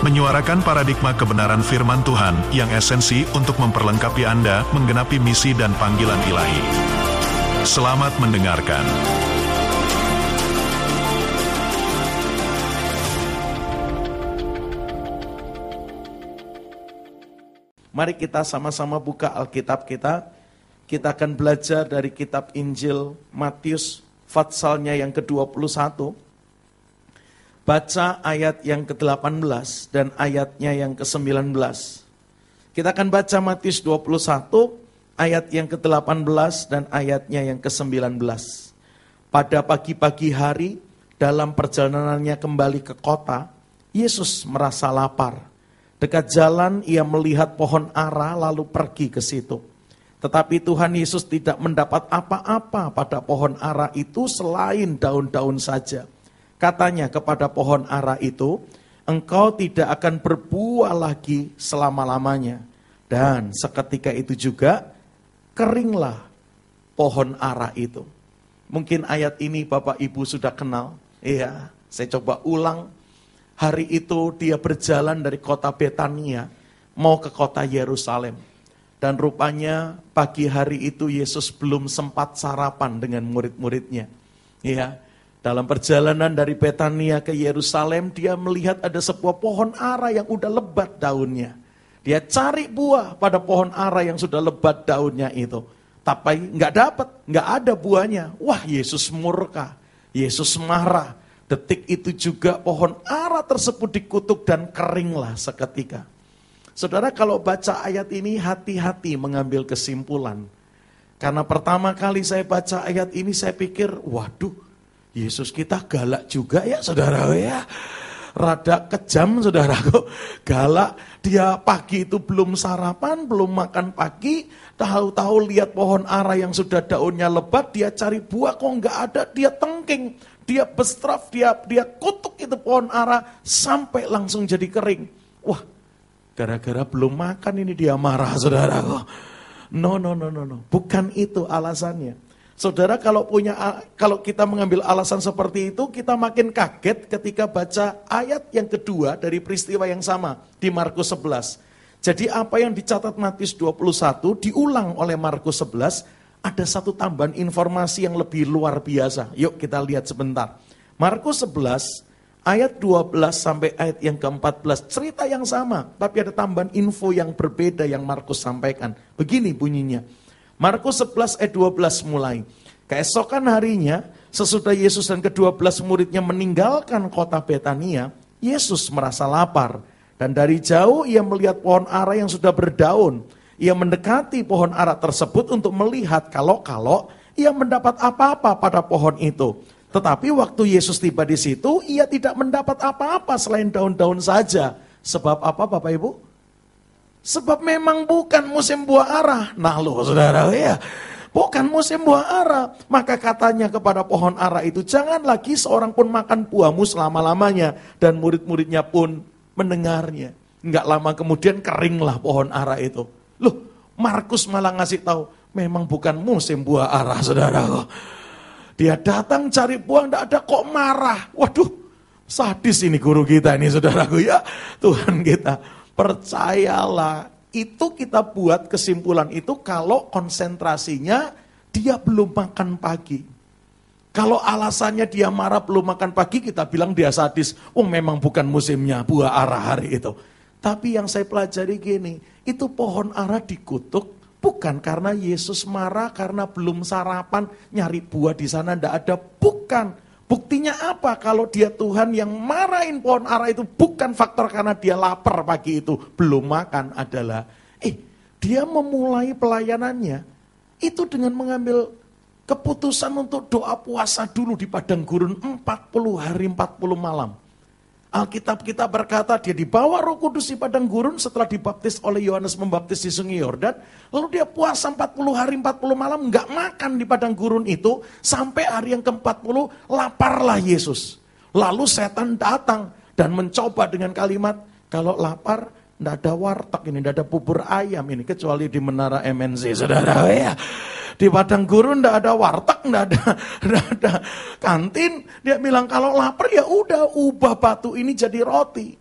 menyuarakan paradigma kebenaran firman Tuhan yang esensi untuk memperlengkapi Anda menggenapi misi dan panggilan ilahi. Selamat mendengarkan. Mari kita sama-sama buka Alkitab kita. Kita akan belajar dari kitab Injil Matius, fatsalnya yang ke-21 baca ayat yang ke-18 dan ayatnya yang ke-19. Kita akan baca Matius 21 ayat yang ke-18 dan ayatnya yang ke-19. Pada pagi-pagi hari dalam perjalanannya kembali ke kota, Yesus merasa lapar. Dekat jalan ia melihat pohon ara lalu pergi ke situ. Tetapi Tuhan Yesus tidak mendapat apa-apa pada pohon ara itu selain daun-daun saja Katanya kepada pohon ara itu, engkau tidak akan berbuah lagi selama-lamanya. Dan seketika itu juga keringlah pohon ara itu. Mungkin ayat ini Bapak Ibu sudah kenal. Iya, saya coba ulang. Hari itu dia berjalan dari kota Betania mau ke kota Yerusalem. Dan rupanya pagi hari itu Yesus belum sempat sarapan dengan murid-muridnya. Iya, dalam perjalanan dari Betania ke Yerusalem, dia melihat ada sebuah pohon ara yang udah lebat daunnya. Dia cari buah pada pohon ara yang sudah lebat daunnya itu. Tapi nggak dapat, nggak ada buahnya. Wah Yesus murka, Yesus marah. Detik itu juga pohon ara tersebut dikutuk dan keringlah seketika. Saudara kalau baca ayat ini hati-hati mengambil kesimpulan. Karena pertama kali saya baca ayat ini saya pikir, waduh Yesus kita galak juga ya saudara ya. Rada kejam saudara kok galak. Dia pagi itu belum sarapan, belum makan pagi. Tahu-tahu lihat pohon ara yang sudah daunnya lebat, dia cari buah kok nggak ada, dia tengking. Dia bestraf, dia dia kutuk itu pohon ara sampai langsung jadi kering. Wah, gara-gara belum makan ini dia marah saudara kok. No, no, no, no, no. Bukan itu alasannya. Saudara kalau punya kalau kita mengambil alasan seperti itu, kita makin kaget ketika baca ayat yang kedua dari peristiwa yang sama di Markus 11. Jadi apa yang dicatat Matius 21 diulang oleh Markus 11, ada satu tambahan informasi yang lebih luar biasa. Yuk kita lihat sebentar. Markus 11 ayat 12 sampai ayat yang ke-14 cerita yang sama, tapi ada tambahan info yang berbeda yang Markus sampaikan. Begini bunyinya. Markus 11 ayat 12 mulai. Keesokan harinya, sesudah Yesus dan kedua belas muridnya meninggalkan kota Betania, Yesus merasa lapar. Dan dari jauh ia melihat pohon ara yang sudah berdaun. Ia mendekati pohon ara tersebut untuk melihat kalau-kalau ia mendapat apa-apa pada pohon itu. Tetapi waktu Yesus tiba di situ, ia tidak mendapat apa-apa selain daun-daun saja. Sebab apa Bapak Ibu? Sebab memang bukan musim buah arah. Nah loh saudara ya. Bukan musim buah ara. Maka katanya kepada pohon ara itu, jangan lagi seorang pun makan buahmu selama-lamanya. Dan murid-muridnya pun mendengarnya. Enggak lama kemudian keringlah pohon ara itu. Loh, Markus malah ngasih tahu, memang bukan musim buah ara, saudara. Dia datang cari buah, enggak ada kok marah. Waduh, sadis ini guru kita ini, saudaraku ya. Tuhan kita Percayalah, itu kita buat kesimpulan itu kalau konsentrasinya dia belum makan pagi. Kalau alasannya dia marah belum makan pagi, kita bilang dia sadis. Oh memang bukan musimnya buah arah hari itu. Tapi yang saya pelajari gini, itu pohon arah dikutuk bukan karena Yesus marah karena belum sarapan nyari buah di sana ndak ada, bukan. Buktinya apa kalau dia Tuhan yang marahin pohon ara itu bukan faktor karena dia lapar pagi itu, belum makan adalah, eh dia memulai pelayanannya itu dengan mengambil keputusan untuk doa puasa dulu di padang gurun 40 hari 40 malam. Alkitab kita berkata dia dibawa roh kudus di padang gurun setelah dibaptis oleh Yohanes membaptis di sungai Yordan. Lalu dia puasa 40 hari 40 malam nggak makan di padang gurun itu. Sampai hari yang ke-40 laparlah Yesus. Lalu setan datang dan mencoba dengan kalimat kalau lapar tidak ada warteg ini, tidak ada bubur ayam ini kecuali di menara MNC saudara ya. Di padang gurun ndak ada warteg, ndak ada, ndak ada kantin. Dia bilang kalau lapar ya udah ubah batu ini jadi roti.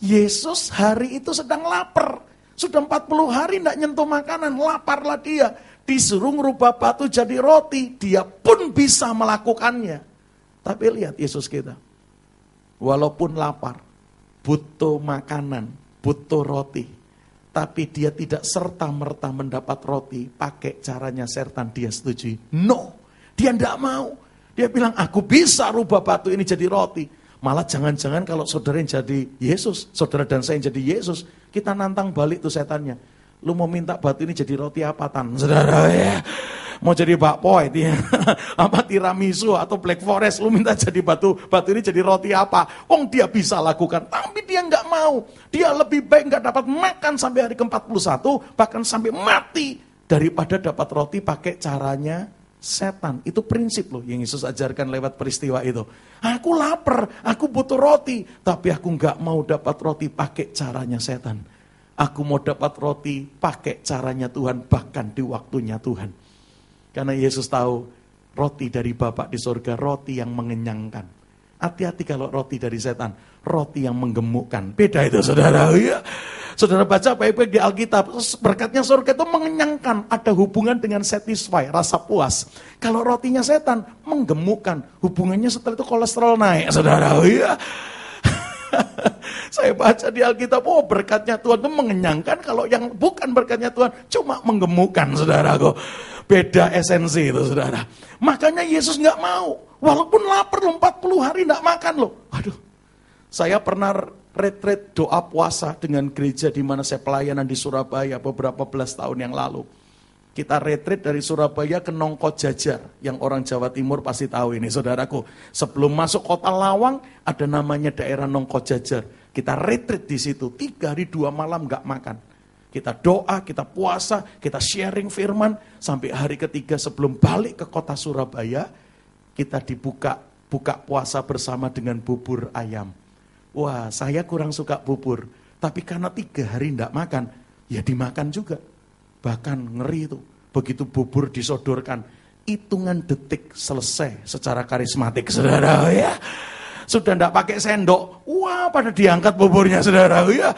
Yesus hari itu sedang lapar. Sudah 40 hari ndak nyentuh makanan, laparlah dia. Disuruh ngerubah batu jadi roti, dia pun bisa melakukannya. Tapi lihat Yesus kita. Walaupun lapar, butuh makanan, butuh roti, tapi dia tidak serta-merta mendapat roti pakai caranya setan dia setuju. No, dia tidak mau. Dia bilang, aku bisa rubah batu ini jadi roti. Malah jangan-jangan kalau saudara yang jadi Yesus, saudara dan saya yang jadi Yesus, kita nantang balik tuh setannya. Lu mau minta batu ini jadi roti apa tan? Saudara ya mau jadi bakpao itu ya. apa tiramisu atau black forest, lu minta jadi batu, batu ini jadi roti apa? Wong dia bisa lakukan, tapi dia nggak mau. Dia lebih baik nggak dapat makan sampai hari ke-41, bahkan sampai mati daripada dapat roti pakai caranya setan. Itu prinsip loh yang Yesus ajarkan lewat peristiwa itu. Aku lapar, aku butuh roti, tapi aku nggak mau dapat roti pakai caranya setan. Aku mau dapat roti pakai caranya Tuhan, bahkan di waktunya Tuhan. Karena Yesus tahu roti dari Bapak di surga, roti yang mengenyangkan. Hati-hati kalau roti dari setan, roti yang menggemukkan. Beda itu saudara. Ya. Saudara baca baik-baik di Alkitab, berkatnya surga itu mengenyangkan, ada hubungan dengan satisfy, rasa puas. Kalau rotinya setan, menggemukkan, hubungannya setelah itu kolesterol naik, saudara. Ya. Saya baca di Alkitab, oh berkatnya Tuhan itu mengenyangkan, kalau yang bukan berkatnya Tuhan cuma menggemukkan, saudaraku. Beda esensi itu saudara. Makanya Yesus nggak mau. Walaupun lapar loh 40 hari nggak makan loh. Aduh. Saya pernah retret doa puasa dengan gereja di mana saya pelayanan di Surabaya beberapa belas tahun yang lalu. Kita retret dari Surabaya ke Nongko Jajar, yang orang Jawa Timur pasti tahu ini saudaraku. Sebelum masuk kota Lawang, ada namanya daerah Nongko Jajar. Kita retret di situ, tiga hari dua malam nggak makan. Kita doa, kita puasa, kita sharing firman. Sampai hari ketiga sebelum balik ke kota Surabaya, kita dibuka buka puasa bersama dengan bubur ayam. Wah, saya kurang suka bubur. Tapi karena tiga hari tidak makan, ya dimakan juga. Bahkan ngeri itu. Begitu bubur disodorkan, hitungan detik selesai secara karismatik, saudara ya. Sudah tidak pakai sendok, wah pada diangkat buburnya, saudara ya.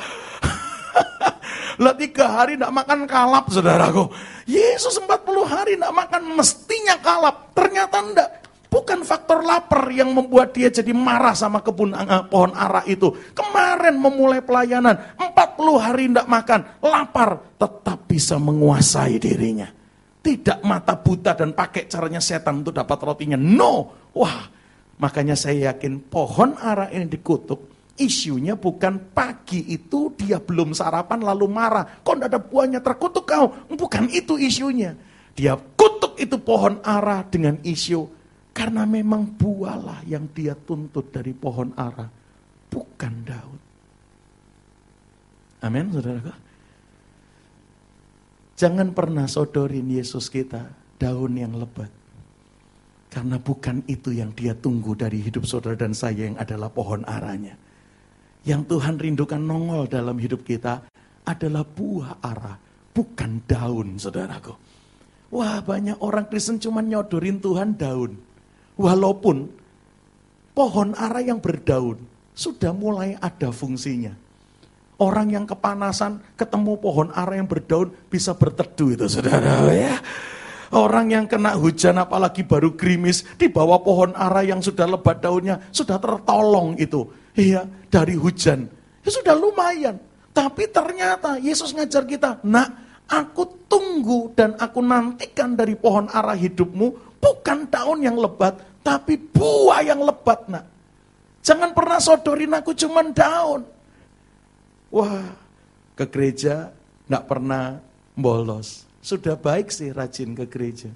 Lah tiga hari tidak makan kalap saudaraku. Yesus 40 hari tidak makan mestinya kalap. Ternyata enggak. Bukan faktor lapar yang membuat dia jadi marah sama kebun uh, pohon ara itu. Kemarin memulai pelayanan, 40 hari tidak makan, lapar, tetap bisa menguasai dirinya. Tidak mata buta dan pakai caranya setan untuk dapat rotinya. No. Wah, makanya saya yakin pohon ara ini dikutuk Isunya bukan pagi itu dia belum sarapan lalu marah. Kok tidak ada buahnya terkutuk kau? Bukan itu isunya. Dia kutuk itu pohon ara dengan isu. Karena memang buahlah yang dia tuntut dari pohon ara. Bukan daun. Amin saudara. Jangan pernah sodorin Yesus kita daun yang lebat. Karena bukan itu yang dia tunggu dari hidup saudara dan saya yang adalah pohon aranya. Yang Tuhan rindukan nongol dalam hidup kita adalah buah ara, bukan daun, saudaraku. Wah, banyak orang Kristen cuma nyodorin Tuhan daun. Walaupun pohon ara yang berdaun sudah mulai ada fungsinya. Orang yang kepanasan ketemu pohon ara yang berdaun bisa berteduh itu saudara ya. Orang yang kena hujan apalagi baru gerimis di bawah pohon ara yang sudah lebat daunnya sudah tertolong itu Iya, dari hujan. Ya sudah lumayan. Tapi ternyata Yesus ngajar kita, nak, aku tunggu dan aku nantikan dari pohon arah hidupmu, bukan daun yang lebat, tapi buah yang lebat, nak. Jangan pernah sodorin aku cuman daun. Wah, ke gereja nggak pernah bolos. Sudah baik sih rajin ke gereja.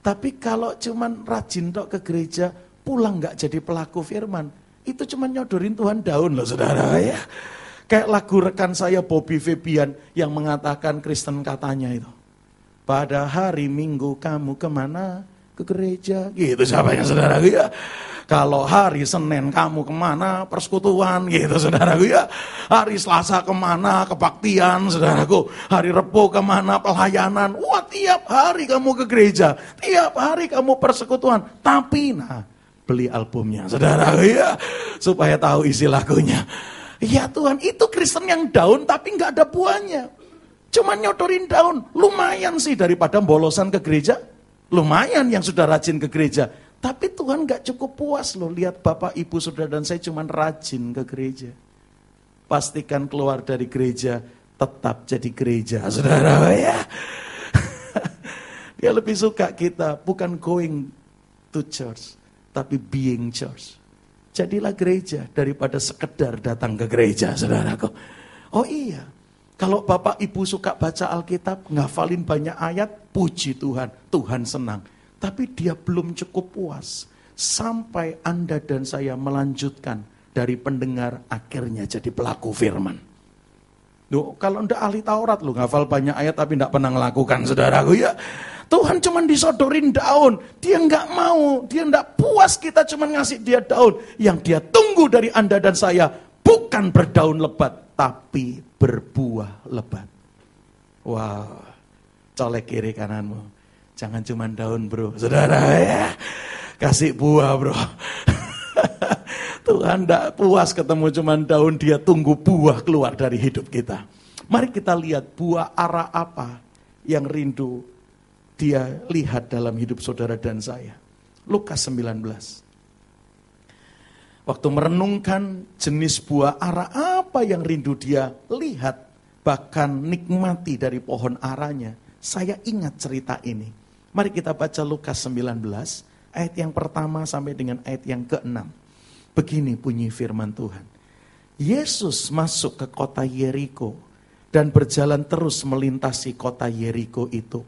Tapi kalau cuman rajin tok ke gereja, pulang nggak jadi pelaku firman, Itu cuma nyodorin Tuhan daun loh saudara ya. Kayak lagu rekan saya Bobby Febian yang mengatakan Kristen katanya itu. Pada hari Minggu kamu ke mana? Ke gereja. Gitu siapa yang saudara ya. Kalau hari Senin kamu ke mana? Persekutuan gitu saudaraku ya. Hari Selasa ke mana? Kebaktian saudaraku. Hari Rebo ke mana? Pelayanan. Wah tiap hari kamu ke gereja. Tiap hari kamu persekutuan. Tapi nah beli albumnya saudaraku ya. Supaya tahu isi lagunya. Ya Tuhan itu Kristen yang daun tapi nggak ada buahnya. Cuma nyodorin daun. Lumayan sih daripada bolosan ke gereja. Lumayan yang sudah rajin ke gereja. Tapi Tuhan gak cukup puas loh lihat Bapak, Ibu, Saudara dan saya cuma rajin ke gereja. Pastikan keluar dari gereja tetap jadi gereja, saudara ya. Dia lebih suka kita bukan going to church, tapi being church. Jadilah gereja daripada sekedar datang ke gereja, saudaraku. Oh iya, kalau Bapak Ibu suka baca Alkitab, ngafalin banyak ayat, puji Tuhan, Tuhan senang. Tapi dia belum cukup puas. Sampai Anda dan saya melanjutkan dari pendengar akhirnya jadi pelaku firman. Duh, kalau ndak ahli Taurat lu ngafal banyak ayat tapi ndak pernah melakukan saudaraku ya. Tuhan cuma disodorin daun. Dia nggak mau, dia ndak puas kita cuma ngasih dia daun. Yang dia tunggu dari Anda dan saya bukan berdaun lebat, tapi berbuah lebat. Wow, colek kiri kananmu. Jangan cuma daun bro, saudara ya. Kasih buah bro. Tuhan tidak puas ketemu cuma daun, dia tunggu buah keluar dari hidup kita. Mari kita lihat buah arah apa yang rindu dia lihat dalam hidup saudara dan saya. Lukas 19. Waktu merenungkan jenis buah arah apa yang rindu dia lihat, bahkan nikmati dari pohon aranya, saya ingat cerita ini. Mari kita baca Lukas 19, ayat yang pertama sampai dengan ayat yang ke-6. Begini bunyi firman Tuhan. Yesus masuk ke kota Yeriko dan berjalan terus melintasi kota Yeriko itu.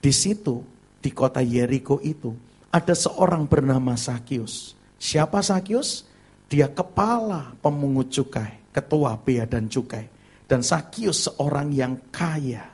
Di situ, di kota Yeriko itu, ada seorang bernama Sakius. Siapa Sakius? Dia kepala pemungut cukai, ketua bea dan cukai. Dan Sakius seorang yang kaya.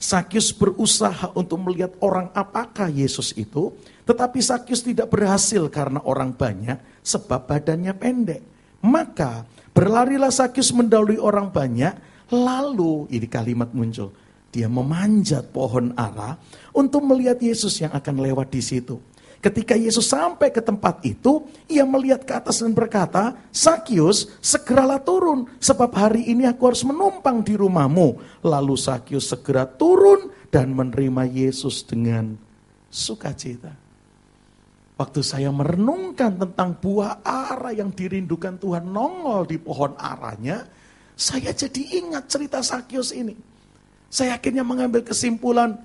Sakyus berusaha untuk melihat orang apakah Yesus itu, tetapi Sakyus tidak berhasil karena orang banyak sebab badannya pendek. Maka berlarilah Sakyus mendahului orang banyak, lalu ini kalimat muncul, dia memanjat pohon ara untuk melihat Yesus yang akan lewat di situ. Ketika Yesus sampai ke tempat itu, ia melihat ke atas dan berkata, Sakyus, segeralah turun, sebab hari ini aku harus menumpang di rumahmu. Lalu Sakyus segera turun dan menerima Yesus dengan sukacita. Waktu saya merenungkan tentang buah ara yang dirindukan Tuhan nongol di pohon aranya, saya jadi ingat cerita Sakyus ini. Saya akhirnya mengambil kesimpulan,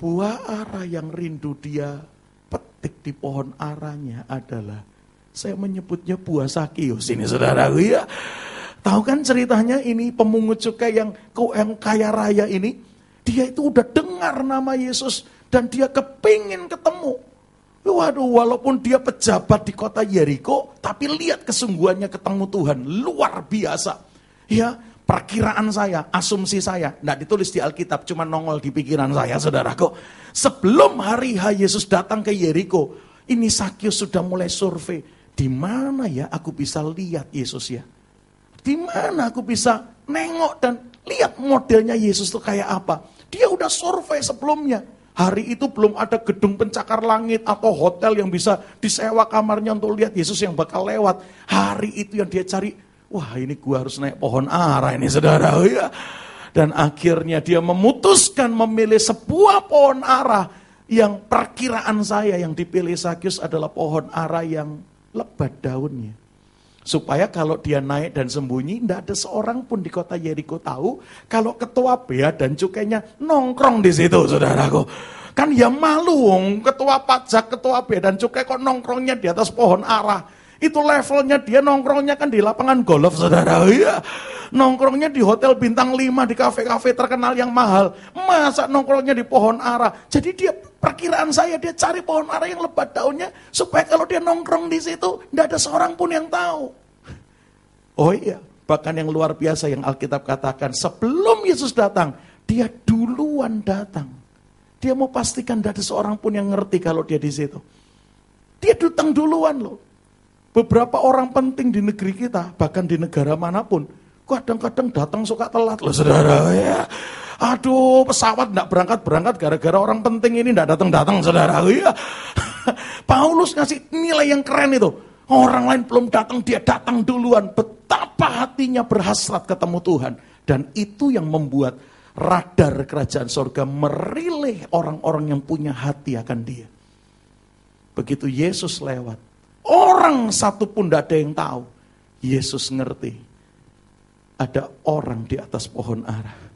buah ara yang rindu dia petik di pohon aranya adalah saya menyebutnya buah sakius ini saudara ya. Tahu kan ceritanya ini pemungut cukai yang yang kaya raya ini, dia itu udah dengar nama Yesus dan dia kepingin ketemu. Waduh, walaupun dia pejabat di kota Yeriko, tapi lihat kesungguhannya ketemu Tuhan, luar biasa. Ya, perkiraan saya, asumsi saya, tidak ditulis di Alkitab, cuma nongol di pikiran saya, saudaraku. Sebelum hari H Yesus datang ke Yeriko, ini Sakyus sudah mulai survei. Di mana ya aku bisa lihat Yesus ya? Di mana aku bisa nengok dan lihat modelnya Yesus itu kayak apa? Dia udah survei sebelumnya. Hari itu belum ada gedung pencakar langit atau hotel yang bisa disewa kamarnya untuk lihat Yesus yang bakal lewat. Hari itu yang dia cari Wah ini gua harus naik pohon ara ini saudara. Ya. Dan akhirnya dia memutuskan memilih sebuah pohon ara yang perkiraan saya yang dipilih Sakyus adalah pohon ara yang lebat daunnya. Supaya kalau dia naik dan sembunyi, tidak ada seorang pun di kota Yeriko tahu kalau ketua bea dan cukainya nongkrong di situ, saudaraku. Kan ya malu, ketua pajak, ketua bea dan cukai kok nongkrongnya di atas pohon ara. Itu levelnya dia nongkrongnya kan di lapangan golf saudara. Iya. Nongkrongnya di hotel bintang 5, di kafe-kafe terkenal yang mahal. Masa nongkrongnya di pohon ara. Jadi dia Perkiraan saya dia cari pohon ara yang lebat daunnya supaya kalau dia nongkrong di situ tidak ada seorang pun yang tahu. Oh iya, bahkan yang luar biasa yang Alkitab katakan sebelum Yesus datang, dia duluan datang. Dia mau pastikan tidak ada seorang pun yang ngerti kalau dia di situ. Dia datang duluan loh. Beberapa orang penting di negeri kita, bahkan di negara mana pun, kadang-kadang datang suka telat loh saudara ya. Aduh, pesawat tidak berangkat-berangkat gara-gara orang penting ini tidak datang-datang, saudara. Iya. Paulus ngasih nilai yang keren itu. Orang lain belum datang, dia datang duluan. Betapa hatinya berhasrat ketemu Tuhan. Dan itu yang membuat radar kerajaan sorga merilih orang-orang yang punya hati akan dia. Begitu Yesus lewat, orang satu pun tidak ada yang tahu. Yesus ngerti. Ada orang di atas pohon arah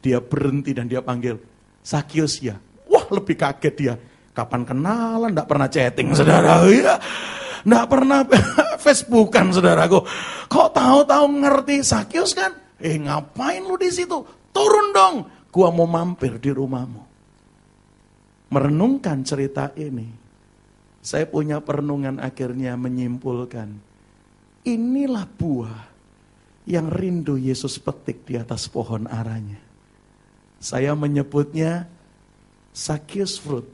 dia berhenti dan dia panggil, Sakius ya. Wah lebih kaget dia. Kapan kenalan, tidak pernah chatting saudara. Ya. Tidak pernah Facebookan saudaraku. Kok tahu-tahu ngerti Sakius kan? Eh ngapain lu di situ? Turun dong. Gua mau mampir di rumahmu. Merenungkan cerita ini. Saya punya perenungan akhirnya menyimpulkan. Inilah buah yang rindu Yesus petik di atas pohon aranya. Saya menyebutnya Sakius fruit.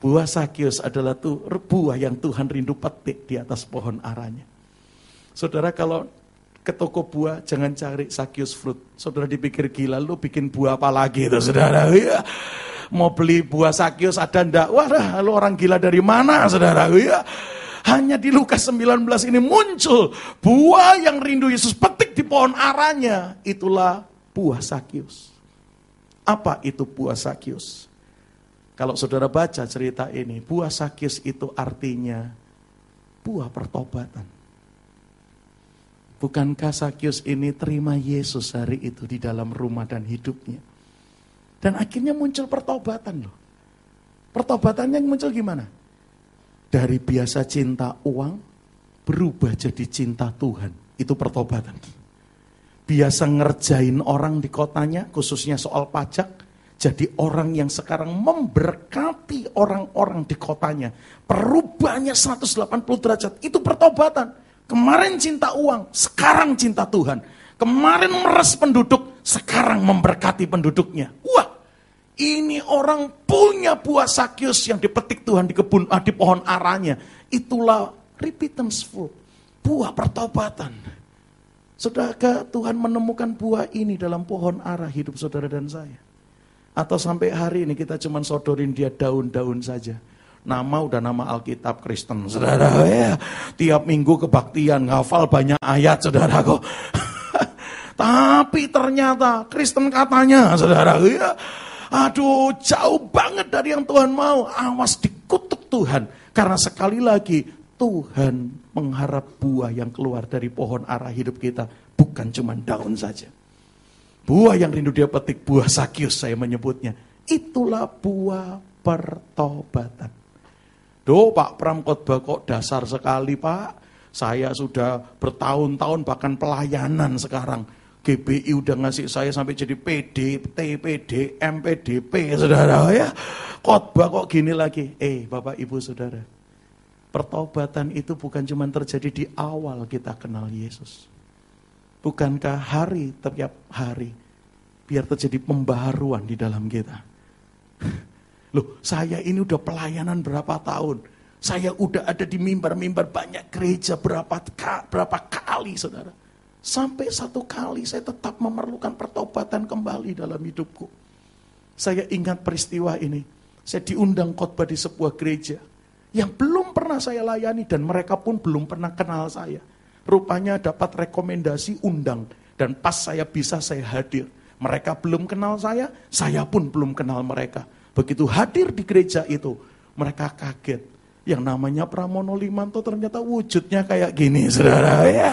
Buah Sakius adalah tuh buah yang Tuhan rindu petik di atas pohon aranya. Saudara kalau ke toko buah jangan cari Sakius fruit. Saudara dipikir gila lu bikin buah apa lagi itu saudara. Ya. Mau beli buah Sakius ada ndak? Wah, lu orang gila dari mana saudara? Ya. Hanya di Lukas 19 ini muncul buah yang rindu Yesus petik di pohon aranya. Itulah buah Sakius. Apa itu buah Sakyus? Kalau saudara baca cerita ini, buah Sakyus itu artinya buah pertobatan. Bukankah Sakyus ini terima Yesus hari itu di dalam rumah dan hidupnya? Dan akhirnya muncul pertobatan loh. Pertobatannya yang muncul gimana? Dari biasa cinta uang, berubah jadi cinta Tuhan. Itu pertobatan biasa ngerjain orang di kotanya, khususnya soal pajak, jadi orang yang sekarang memberkati orang-orang di kotanya. Perubahannya 180 derajat, itu pertobatan. Kemarin cinta uang, sekarang cinta Tuhan. Kemarin meres penduduk, sekarang memberkati penduduknya. Wah, ini orang punya buah sakyus yang dipetik Tuhan di kebun ah, di pohon aranya. Itulah repentance fruit, buah pertobatan. Sudahkah Tuhan menemukan buah ini dalam pohon arah hidup saudara dan saya? Atau sampai hari ini kita cuma sodorin dia daun-daun saja. Nama udah nama Alkitab Kristen, saudara ya. Tiap minggu kebaktian, ngafal banyak ayat, saudara kok. Tapi ternyata Kristen katanya, saudara ya. Aduh, jauh banget dari yang Tuhan mau. Awas dikutuk Tuhan. Karena sekali lagi Tuhan mengharap buah yang keluar dari pohon arah hidup kita. Bukan cuma daun saja. Buah yang rindu dia petik, buah sakius saya menyebutnya. Itulah buah pertobatan. Doh Pak Pram khotbah kok dasar sekali Pak. Saya sudah bertahun-tahun bahkan pelayanan sekarang. GBI udah ngasih saya sampai jadi PD, TPD, MPDP, saudara ya. Khotbah kok gini lagi. Eh, Bapak Ibu Saudara, Pertobatan itu bukan cuma terjadi di awal kita kenal Yesus. Bukankah hari tiap hari biar terjadi pembaharuan di dalam kita. Loh, saya ini udah pelayanan berapa tahun. Saya udah ada di mimbar-mimbar banyak gereja berapa berapa kali, saudara. Sampai satu kali saya tetap memerlukan pertobatan kembali dalam hidupku. Saya ingat peristiwa ini. Saya diundang khotbah di sebuah gereja yang belum pernah saya layani dan mereka pun belum pernah kenal saya. Rupanya dapat rekomendasi undang dan pas saya bisa saya hadir. Mereka belum kenal saya, saya pun belum kenal mereka. Begitu hadir di gereja itu, mereka kaget. Yang namanya Pramono Limanto ternyata wujudnya kayak gini, saudara ya.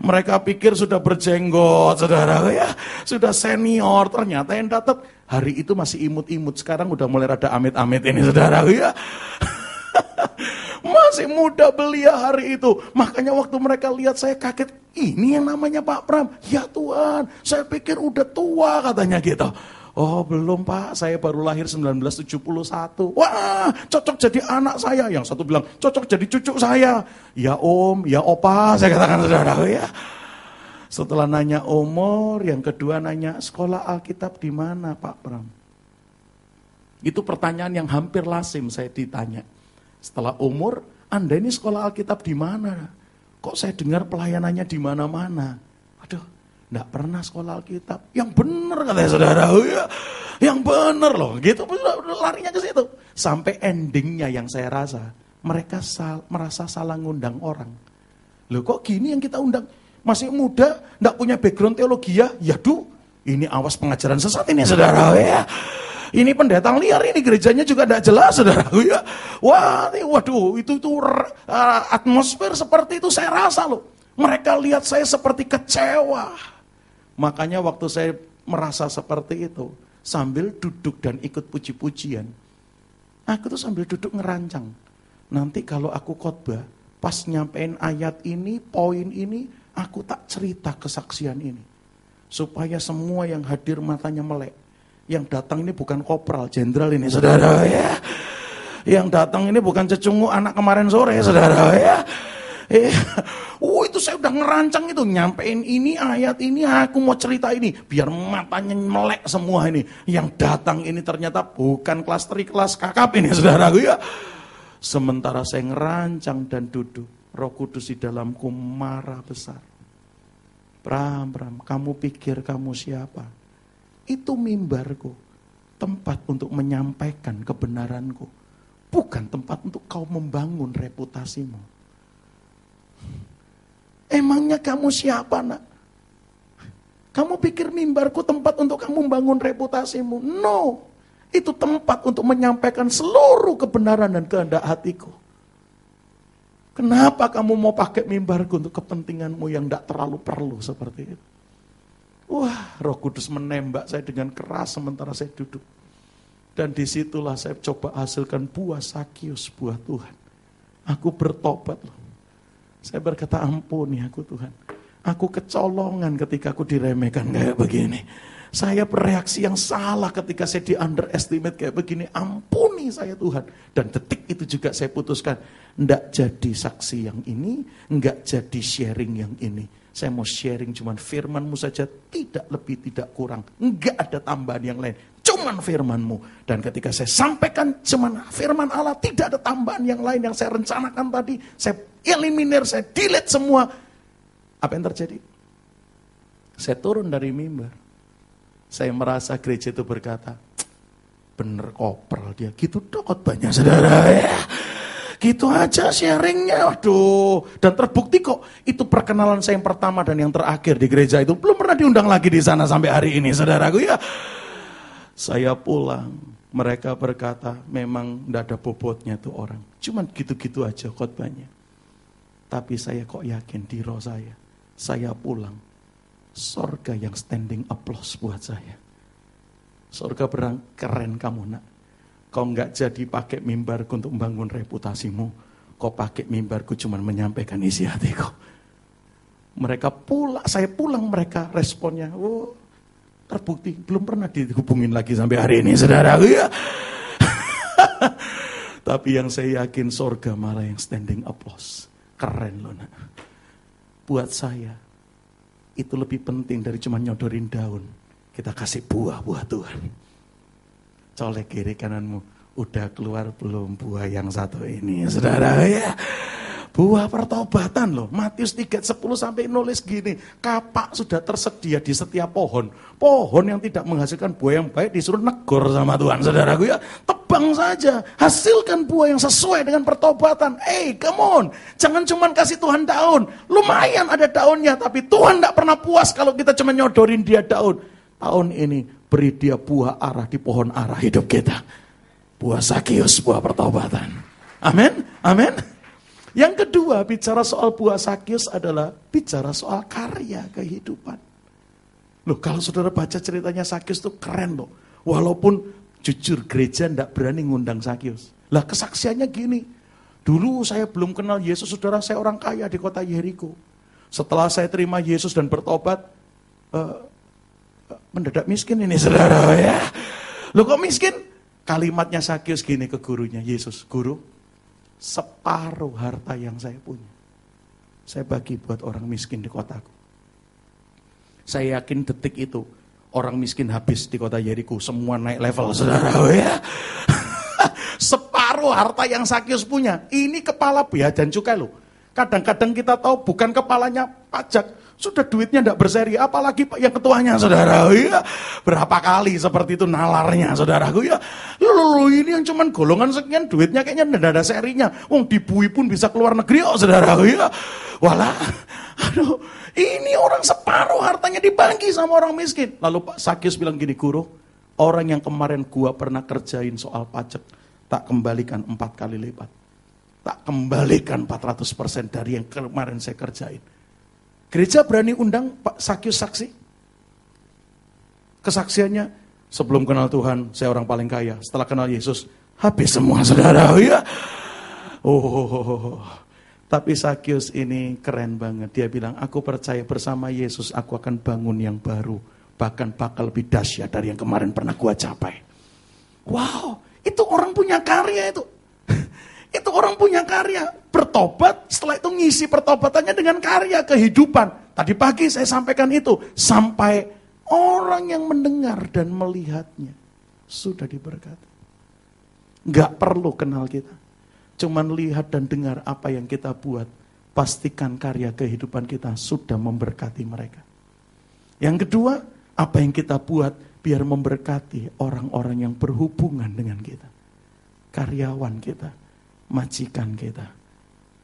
Mereka pikir sudah berjenggot, saudara ya. Sudah senior, ternyata yang datang hari itu masih imut-imut. Sekarang udah mulai rada amit-amit ini, saudara ya. Masih muda belia hari itu. Makanya waktu mereka lihat saya kaget. Ini yang namanya Pak Pram. Ya Tuhan, saya pikir udah tua katanya gitu. Oh belum pak, saya baru lahir 1971. Wah cocok jadi anak saya. Yang satu bilang cocok jadi cucu saya. Ya om, ya opa, saya katakan saudara ya. Setelah nanya umur, yang kedua nanya sekolah Alkitab di mana Pak Pram? Itu pertanyaan yang hampir lazim saya ditanya. Setelah umur, Anda ini sekolah Alkitab di mana? Kok saya dengar pelayanannya di mana-mana? Aduh, enggak pernah sekolah Alkitab. Yang benar katanya saudara. Ya, yang benar loh. Gitu larinya ke situ. Sampai endingnya yang saya rasa, mereka sal, merasa salah ngundang orang. Loh kok gini yang kita undang? Masih muda, enggak punya background teologi ya? Ya duh, ini awas pengajaran sesat ini saudara ya. Ini pendeta liar ini gerejanya juga tidak jelas saudara ya. Wah, waduh itu itu uh, atmosfer seperti itu saya rasa loh. Mereka lihat saya seperti kecewa. Makanya waktu saya merasa seperti itu, sambil duduk dan ikut puji-pujian, aku tuh sambil duduk ngerancang. Nanti kalau aku khotbah, pas nyampein ayat ini, poin ini, aku tak cerita kesaksian ini. Supaya semua yang hadir matanya melek yang datang ini bukan kopral, jenderal ini saudara ya. Yang datang ini bukan cecungu anak kemarin sore saudara ya. Oh saya udah ngerancang itu, nyampein ini ayat ini, aku mau cerita ini, biar matanya melek semua ini. Yang datang ini ternyata bukan kelas tri, kelas kakap ini saudara ya. Sementara saya ngerancang dan duduk, roh kudus di dalamku marah besar. Bram, Bram, kamu pikir kamu siapa? Itu mimbarku. Tempat untuk menyampaikan kebenaranku. Bukan tempat untuk kau membangun reputasimu. Emangnya kamu siapa nak? Kamu pikir mimbarku tempat untuk kamu membangun reputasimu? No. Itu tempat untuk menyampaikan seluruh kebenaran dan kehendak hatiku. Kenapa kamu mau pakai mimbarku untuk kepentinganmu yang tidak terlalu perlu seperti itu? Wah, roh kudus menembak saya dengan keras sementara saya duduk. Dan di situlah saya coba hasilkan buah sakius, buah Tuhan. Aku bertobat loh. Saya berkata ampuni aku Tuhan. Aku kecolongan ketika aku diremehkan kayak begini. Saya bereaksi yang salah ketika saya di underestimate kayak begini. Ampuni saya Tuhan. Dan detik itu juga saya putuskan. Tidak jadi saksi yang ini, enggak jadi sharing yang ini saya mau sharing cuman firmanmu saja, tidak lebih, tidak kurang. Enggak ada tambahan yang lain, cuman firmanmu. Dan ketika saya sampaikan cuman firman Allah, tidak ada tambahan yang lain yang saya rencanakan tadi. Saya eliminir, saya delete semua. Apa yang terjadi? Saya turun dari mimbar. Saya merasa gereja itu berkata, bener koper dia. Gitu dok banyak saudara ya. Gitu aja sharingnya, waduh. Dan terbukti kok itu perkenalan saya yang pertama dan yang terakhir di gereja itu. Belum pernah diundang lagi di sana sampai hari ini, saudaraku ya. Saya pulang, mereka berkata memang tidak ada bobotnya tuh orang. Cuman gitu-gitu aja khotbahnya. Tapi saya kok yakin di roh saya, saya pulang. Sorga yang standing applause buat saya. Sorga berang keren kamu nak. Kau nggak jadi pakai mimbarku untuk membangun reputasimu. Kau pakai mimbarku cuma menyampaikan isi hatiku. Mereka pulang, saya pulang mereka responnya. Oh, terbukti belum pernah dihubungin lagi sampai hari ini saudara. Ya. Tapi yang saya yakin sorga malah yang standing applause. Keren loh nak. Buat saya itu lebih penting dari cuma nyodorin daun. Kita kasih buah-buah Tuhan colek kiri kananmu. Udah keluar belum buah yang satu ini, saudara ya. Buah pertobatan loh. Matius 3, 10 sampai nulis gini. Kapak sudah tersedia di setiap pohon. Pohon yang tidak menghasilkan buah yang baik disuruh negor sama Tuhan. Saudaraku ya. Tebang saja. Hasilkan buah yang sesuai dengan pertobatan. Eh, hey, come on. Jangan cuma kasih Tuhan daun. Lumayan ada daunnya. Tapi Tuhan tidak pernah puas kalau kita cuma nyodorin dia daun. Tahun ini Beri dia buah arah di pohon arah hidup kita. Buah sakius, buah pertobatan. Amin, amin. Yang kedua, bicara soal buah sakius adalah bicara soal karya kehidupan. Loh, kalau saudara baca ceritanya Sakius itu keren loh. Walaupun jujur gereja tidak berani ngundang Sakius. Lah kesaksiannya gini, dulu saya belum kenal Yesus, saudara saya orang kaya di kota Yeriko. Setelah saya terima Yesus dan bertobat, uh, mendadak miskin ini saudara ya. Lo kok miskin? Kalimatnya Sakyus gini ke gurunya, Yesus, guru, separuh harta yang saya punya. Saya bagi buat orang miskin di kotaku. Saya yakin detik itu orang miskin habis di kota Yeriko, semua naik level saudara ya. separuh harta yang Sakyus punya, ini kepala biaya dan cukai loh. Kadang-kadang kita tahu bukan kepalanya pajak, sudah duitnya tidak berseri, apalagi yang ketuanya saudara. Ya, berapa kali seperti itu nalarnya saudaraku ya. Lalu ini yang cuman golongan sekian duitnya kayaknya tidak ada serinya. Wong dibui pun bisa keluar negeri oh saudaraku ya. Walah, aduh ini orang separuh hartanya dibagi sama orang miskin. Lalu Pak Sakyus bilang gini guru, orang yang kemarin gua pernah kerjain soal pajak, tak kembalikan empat kali lipat. Tak kembalikan 400% dari yang kemarin saya kerjain Gereja berani undang Pak Sakyus saksi. Kesaksiannya, sebelum kenal Tuhan, saya orang paling kaya. Setelah kenal Yesus, habis semua saudara. Ya. Oh, tapi Sakyus ini keren banget. Dia bilang, aku percaya bersama Yesus aku akan bangun yang baru. Bahkan bakal lebih dahsyat dari yang kemarin pernah gua capai. Wow, itu orang punya karya itu. Itu orang punya karya. Bertobat, setelah itu ngisi pertobatannya dengan karya kehidupan. Tadi pagi saya sampaikan itu. Sampai orang yang mendengar dan melihatnya. Sudah diberkati. Gak perlu kenal kita. Cuman lihat dan dengar apa yang kita buat. Pastikan karya kehidupan kita sudah memberkati mereka. Yang kedua, apa yang kita buat biar memberkati orang-orang yang berhubungan dengan kita. Karyawan kita majikan kita.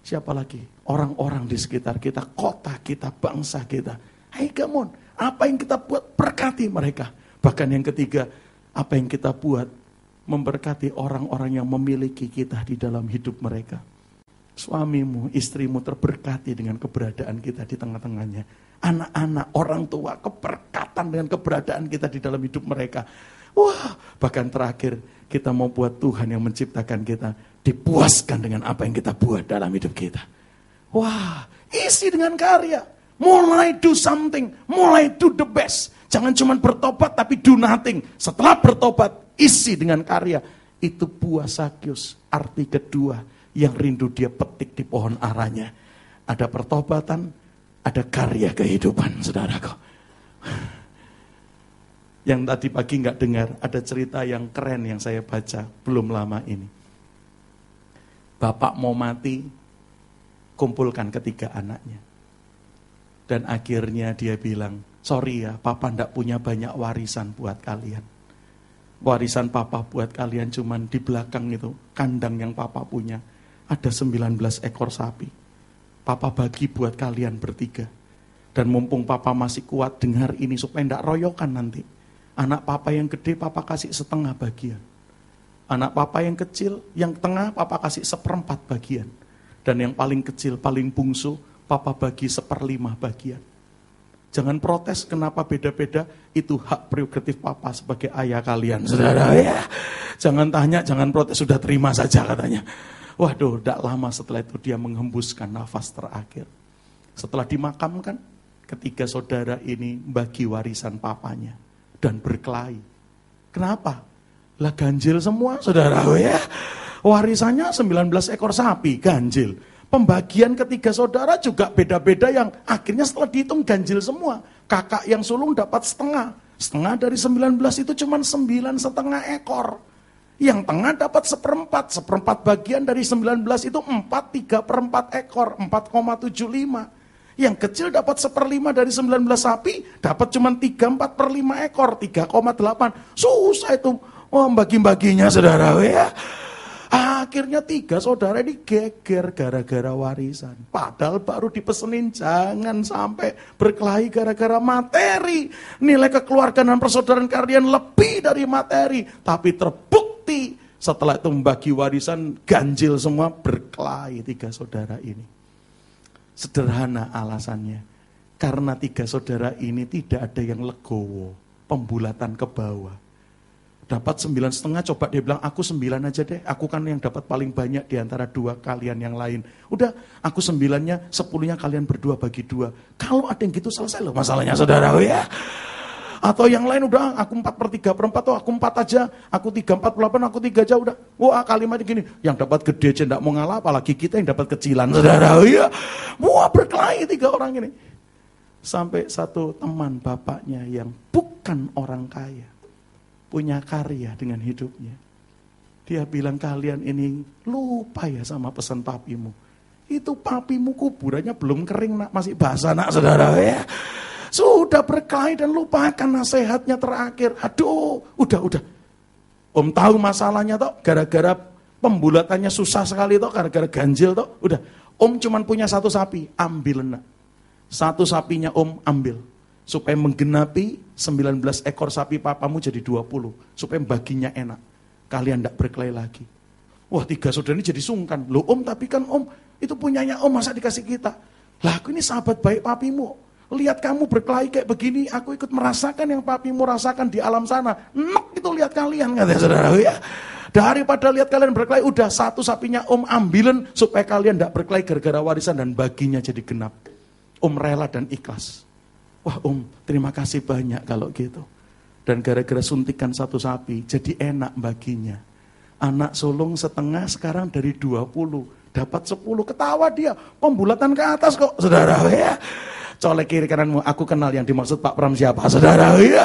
Siapa lagi? Orang-orang di sekitar kita, kota kita, bangsa kita. Hai come on, apa yang kita buat berkati mereka. Bahkan yang ketiga, apa yang kita buat memberkati orang-orang yang memiliki kita di dalam hidup mereka. Suamimu, istrimu terberkati dengan keberadaan kita di tengah-tengahnya. Anak-anak, orang tua, keberkatan dengan keberadaan kita di dalam hidup mereka. Wah, bahkan terakhir kita mau buat Tuhan yang menciptakan kita dipuaskan dengan apa yang kita buat dalam hidup kita. Wah, isi dengan karya. Mulai do something, mulai do the best. Jangan cuma bertobat tapi do nothing. Setelah bertobat, isi dengan karya. Itu buah sakyus, arti kedua yang rindu dia petik di pohon aranya. Ada pertobatan, ada karya kehidupan, saudaraku. Yang tadi pagi nggak dengar, ada cerita yang keren yang saya baca belum lama ini bapak mau mati, kumpulkan ketiga anaknya. Dan akhirnya dia bilang, sorry ya, papa ndak punya banyak warisan buat kalian. Warisan papa buat kalian cuman di belakang itu, kandang yang papa punya. Ada 19 ekor sapi. Papa bagi buat kalian bertiga. Dan mumpung papa masih kuat dengar ini supaya ndak royokan nanti. Anak papa yang gede papa kasih setengah bagian. Anak papa yang kecil, yang tengah papa kasih seperempat bagian. Dan yang paling kecil, paling bungsu, papa bagi seperlima bagian. Jangan protes kenapa beda-beda, itu hak prerogatif papa sebagai ayah kalian, saudara. Ya. Jangan tanya, jangan protes, sudah terima saja katanya. Waduh, tidak lama setelah itu dia menghembuskan nafas terakhir. Setelah dimakamkan, ketiga saudara ini bagi warisan papanya dan berkelahi. Kenapa? Lah ganjil semua saudara ya. Warisannya 19 ekor sapi ganjil. Pembagian ketiga saudara juga beda-beda yang akhirnya setelah dihitung ganjil semua. Kakak yang sulung dapat setengah. Setengah dari 19 itu cuma 9 setengah ekor. Yang tengah dapat seperempat. Seperempat bagian dari 19 itu 4, 3 per 4 ekor. 4,75. Yang kecil dapat seperlima dari 19 sapi, dapat cuma 3, 4 per 5 ekor. 3,8. Susah itu Oh, bagi-baginya saudara ya. Akhirnya tiga saudara ini geger gara-gara warisan. Padahal baru dipesenin jangan sampai berkelahi gara-gara materi. Nilai kekeluargaan dan persaudaraan kalian lebih dari materi. Tapi terbukti setelah itu membagi warisan ganjil semua berkelahi tiga saudara ini. Sederhana alasannya. Karena tiga saudara ini tidak ada yang legowo. Pembulatan ke bawah dapat sembilan setengah, coba dia bilang aku sembilan aja deh, aku kan yang dapat paling banyak di antara dua kalian yang lain. Udah, aku sembilannya, sepuluhnya kalian berdua bagi dua. Kalau ada yang gitu selesai loh masalahnya saudara ya. Atau yang lain udah aku 4 per 3 per 4 tuh aku 4 aja, aku 3 4 per 8, aku 3 aja udah. Wah kalimatnya gini, yang dapat gede aja enggak mau ngalah apalagi kita yang dapat kecilan saudara. Iya. Wah berkelahi tiga orang ini. Sampai satu teman bapaknya yang bukan orang kaya. Punya karya dengan hidupnya. Dia bilang kalian ini lupa ya sama pesan papimu. Itu papimu kuburannya belum kering nak, masih basah nak saudara ya. Sudah berkelahi dan lupakan nasihatnya terakhir. Aduh, udah, udah. Om tahu masalahnya toh, gara-gara pembulatannya susah sekali toh, gara-gara ganjil toh. Udah, om cuman punya satu sapi, ambil nak. Satu sapinya om ambil. Supaya menggenapi 19 ekor sapi papamu jadi 20. Supaya baginya enak. Kalian tidak berkelahi lagi. Wah tiga saudara ini jadi sungkan. Loh om tapi kan om itu punyanya om masa dikasih kita. Lah aku ini sahabat baik papimu. Lihat kamu berkelahi kayak begini, aku ikut merasakan yang papimu rasakan di alam sana. Nek itu lihat kalian, katanya saudara ya. Daripada lihat kalian berkelahi, udah satu sapinya om ambilin supaya kalian tidak berkelahi gara-gara warisan dan baginya jadi genap. Om rela dan ikhlas. Wah om, terima kasih banyak kalau gitu. Dan gara-gara suntikan satu sapi, jadi enak baginya. Anak sulung setengah sekarang dari 20, dapat 10, ketawa dia. Pembulatan ke atas kok, saudara ya colek kiri kananmu. Aku kenal yang dimaksud Pak Pram siapa, saudara. Iya.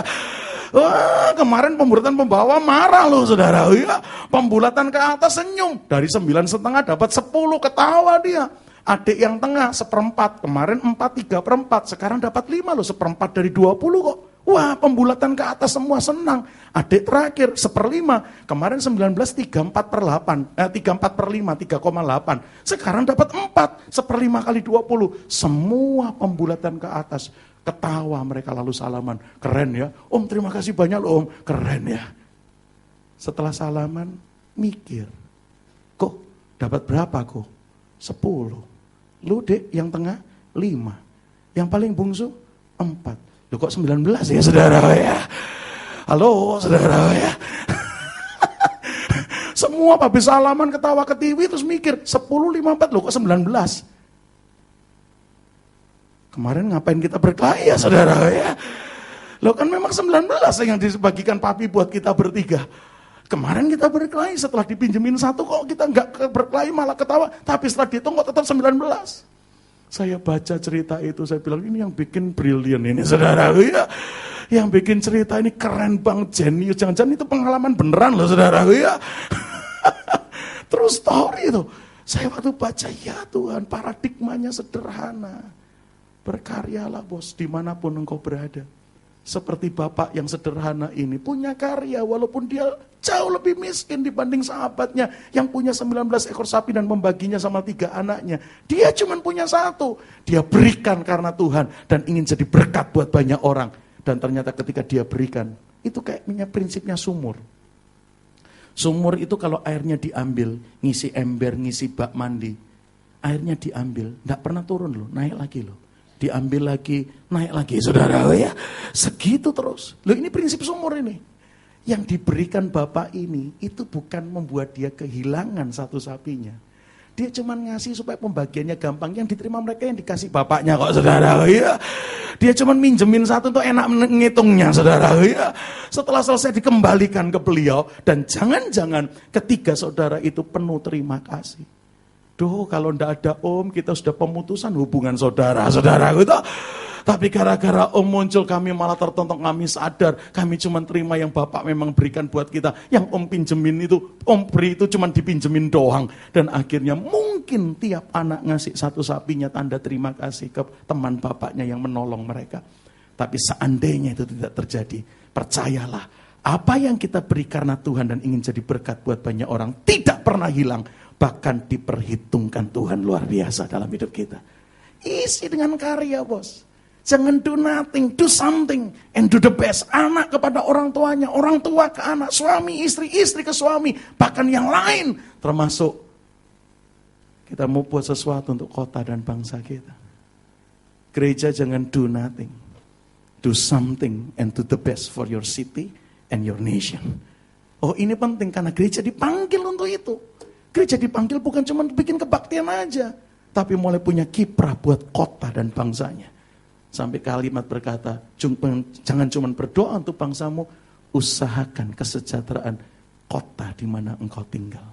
Wah, kemarin pembulatan pembawa marah loh saudara. Iya. Pembulatan ke atas senyum. Dari sembilan setengah dapat sepuluh ketawa dia. Adik yang tengah seperempat. Kemarin empat, tiga perempat. Sekarang dapat lima loh. Seperempat dari dua puluh kok. Wah pembulatan ke atas semua senang. Adik terakhir seperlima. Kemarin 19 34 per 8. Eh, 34 per 5 3,8. Sekarang dapat 4. Seperlima kali 20. Semua pembulatan ke atas. Ketawa mereka lalu salaman. Keren ya. Om terima kasih banyak loh om. Keren ya. Setelah salaman mikir. Kok dapat berapa kok? 10. Lu dek yang tengah 5. Yang paling bungsu 4 Loh kok 19 ya saudara ya? Halo saudara ya? Semua habis salaman ketawa ketiwi terus mikir 10 54 loh kok 19? Kemarin ngapain kita berkelahi ya saudara ya? Loh kan memang 19 yang dibagikan papi buat kita bertiga. Kemarin kita berkelahi setelah dipinjemin satu kok kita nggak berkelahi malah ketawa. Tapi setelah dihitung kok tetap 19. Saya baca cerita itu, saya bilang ini yang bikin brilian ini saudara. Ya. Yang bikin cerita ini keren bang, jenius. Jangan-jangan itu pengalaman beneran loh saudara. Ya. Terus story itu. Saya waktu baca, ya Tuhan paradigmanya sederhana. Berkaryalah bos, di mana pun engkau berada. Seperti bapak yang sederhana ini punya karya walaupun dia jauh lebih miskin dibanding sahabatnya yang punya 19 ekor sapi dan membaginya sama tiga anaknya. Dia cuma punya satu. Dia berikan karena Tuhan dan ingin jadi berkat buat banyak orang. Dan ternyata ketika dia berikan, itu kayaknya prinsipnya sumur. Sumur itu kalau airnya diambil, ngisi ember, ngisi bak mandi, airnya diambil, tidak pernah turun loh, naik lagi loh diambil lagi, naik lagi saudara oh ya. Segitu terus. Loh ini prinsip sumur ini. Yang diberikan Bapak ini itu bukan membuat dia kehilangan satu sapinya. Dia cuma ngasih supaya pembagiannya gampang. Yang diterima mereka yang dikasih bapaknya kok saudara. Oh ya. Dia cuma minjemin satu untuk enak ngitungnya saudara. Oh ya. Setelah selesai dikembalikan ke beliau. Dan jangan-jangan ketiga saudara itu penuh terima kasih. Duh, kalau ndak ada om, kita sudah pemutusan hubungan saudara-saudara gitu. Tapi gara-gara om muncul kami malah tertontok kami sadar. Kami cuma terima yang Bapak memang berikan buat kita. Yang om pinjemin itu, om beri itu cuma dipinjemin doang. Dan akhirnya mungkin tiap anak ngasih satu sapinya tanda terima kasih ke teman bapaknya yang menolong mereka. Tapi seandainya itu tidak terjadi, percayalah. Apa yang kita beri karena Tuhan dan ingin jadi berkat buat banyak orang tidak pernah hilang bahkan diperhitungkan Tuhan luar biasa dalam hidup kita. Isi dengan karya bos. Jangan do nothing, do something and do the best. Anak kepada orang tuanya, orang tua ke anak, suami, istri, istri ke suami, bahkan yang lain termasuk kita mau buat sesuatu untuk kota dan bangsa kita. Gereja jangan do nothing. Do something and do the best for your city and your nation. Oh ini penting karena gereja dipanggil untuk itu. Gereja dipanggil bukan cuma bikin kebaktian aja, tapi mulai punya kiprah buat kota dan bangsanya. Sampai kalimat berkata, jangan cuma berdoa untuk bangsamu, usahakan kesejahteraan kota di mana engkau tinggal.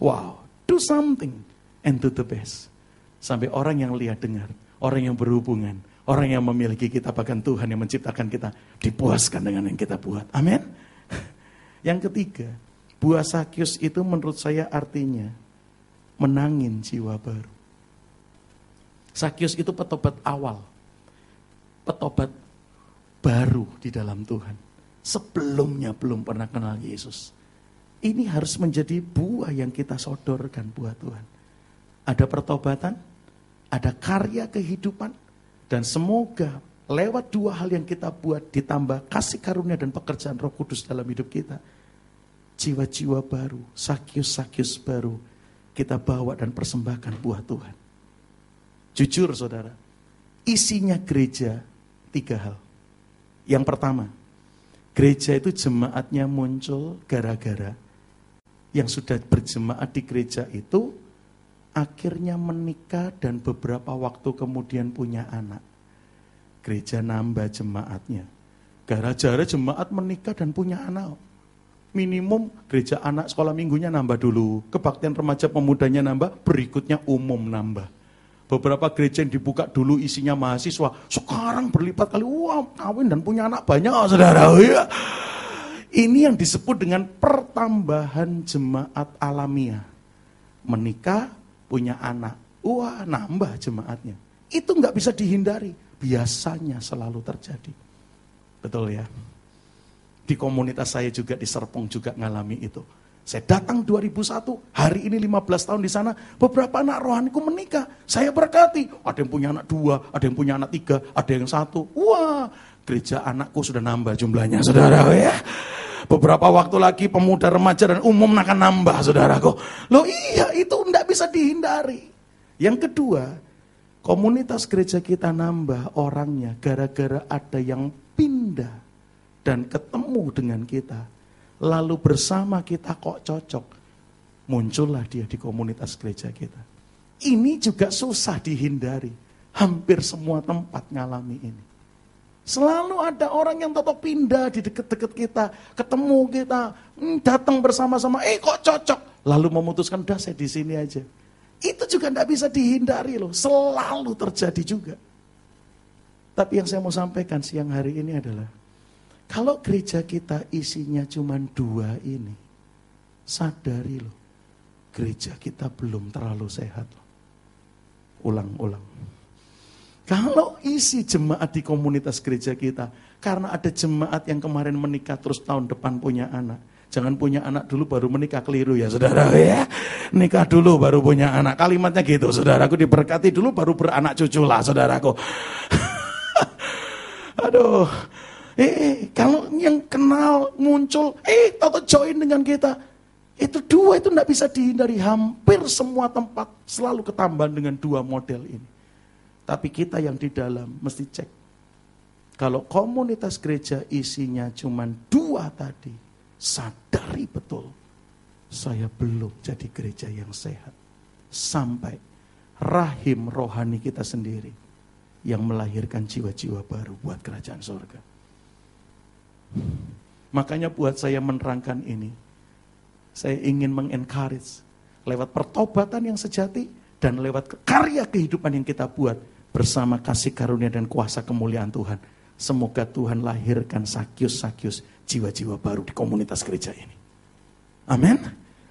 Wow, do something and do the best. Sampai orang yang lihat dengar, orang yang berhubungan, orang yang memiliki kita, bahkan Tuhan yang menciptakan kita, dipuaskan dengan yang kita buat. Amin. Yang ketiga, buah sakyus itu menurut saya artinya menangin jiwa baru. Sakyus itu petobat awal petobat baru di dalam Tuhan. Sebelumnya belum pernah kenal Yesus. Ini harus menjadi buah yang kita sodorkan buat Tuhan. Ada pertobatan, ada karya kehidupan, dan semoga lewat dua hal yang kita buat ditambah kasih karunia dan pekerjaan roh kudus dalam hidup kita. Jiwa-jiwa baru, sakyus-sakyus baru, kita bawa dan persembahkan buah Tuhan. Jujur saudara, isinya gereja tiga hal. Yang pertama, gereja itu jemaatnya muncul gara-gara yang sudah berjemaat di gereja itu akhirnya menikah dan beberapa waktu kemudian punya anak. Gereja nambah jemaatnya. Gara-gara jemaat menikah dan punya anak. Minimum gereja anak sekolah minggunya nambah dulu. Kebaktian remaja pemudanya nambah, berikutnya umum nambah. Beberapa gereja yang dibuka dulu isinya mahasiswa, sekarang berlipat kali, wah kawin dan punya anak banyak saudara. Ya. Ini yang disebut dengan pertambahan jemaat alamiah. Menikah, punya anak, wah nambah jemaatnya. Itu nggak bisa dihindari, biasanya selalu terjadi. Betul ya? Di komunitas saya juga di Serpong juga ngalami itu. Saya datang 2001, hari ini 15 tahun di sana, beberapa anak rohaniku menikah. Saya berkati, ada yang punya anak dua, ada yang punya anak tiga, ada yang satu. Wah, gereja anakku sudah nambah jumlahnya, saudara ya. Beberapa waktu lagi pemuda remaja dan umum akan nambah, saudaraku. Loh iya, itu tidak bisa dihindari. Yang kedua, komunitas gereja kita nambah orangnya gara-gara ada yang pindah dan ketemu dengan kita lalu bersama kita kok cocok. Muncullah dia di komunitas gereja kita. Ini juga susah dihindari. Hampir semua tempat ngalami ini. Selalu ada orang yang tetap pindah di dekat-dekat kita, ketemu kita, hmm, datang bersama-sama, eh kok cocok. Lalu memutuskan, udah saya di sini aja. Itu juga tidak bisa dihindari loh, selalu terjadi juga. Tapi yang saya mau sampaikan siang hari ini adalah, kalau gereja kita isinya cuma dua ini, sadari loh, gereja kita belum terlalu sehat. Ulang-ulang. Kalau isi jemaat di komunitas gereja kita, karena ada jemaat yang kemarin menikah terus tahun depan punya anak. Jangan punya anak dulu baru menikah keliru ya saudara ya. Nikah dulu baru punya anak. Kalimatnya gitu saudaraku diberkati dulu baru beranak cucu lah saudaraku. Aduh, Eh, kalau yang kenal muncul, eh, atau join dengan kita. Itu dua itu tidak bisa dihindari. Hampir semua tempat selalu ketambahan dengan dua model ini. Tapi kita yang di dalam mesti cek. Kalau komunitas gereja isinya cuma dua tadi, sadari betul. Saya belum jadi gereja yang sehat. Sampai rahim rohani kita sendiri yang melahirkan jiwa-jiwa baru buat kerajaan sorga. Makanya buat saya menerangkan ini, saya ingin mengencourage lewat pertobatan yang sejati dan lewat karya kehidupan yang kita buat bersama kasih karunia dan kuasa kemuliaan Tuhan. Semoga Tuhan lahirkan sakyus-sakyus jiwa-jiwa baru di komunitas gereja ini. Amin.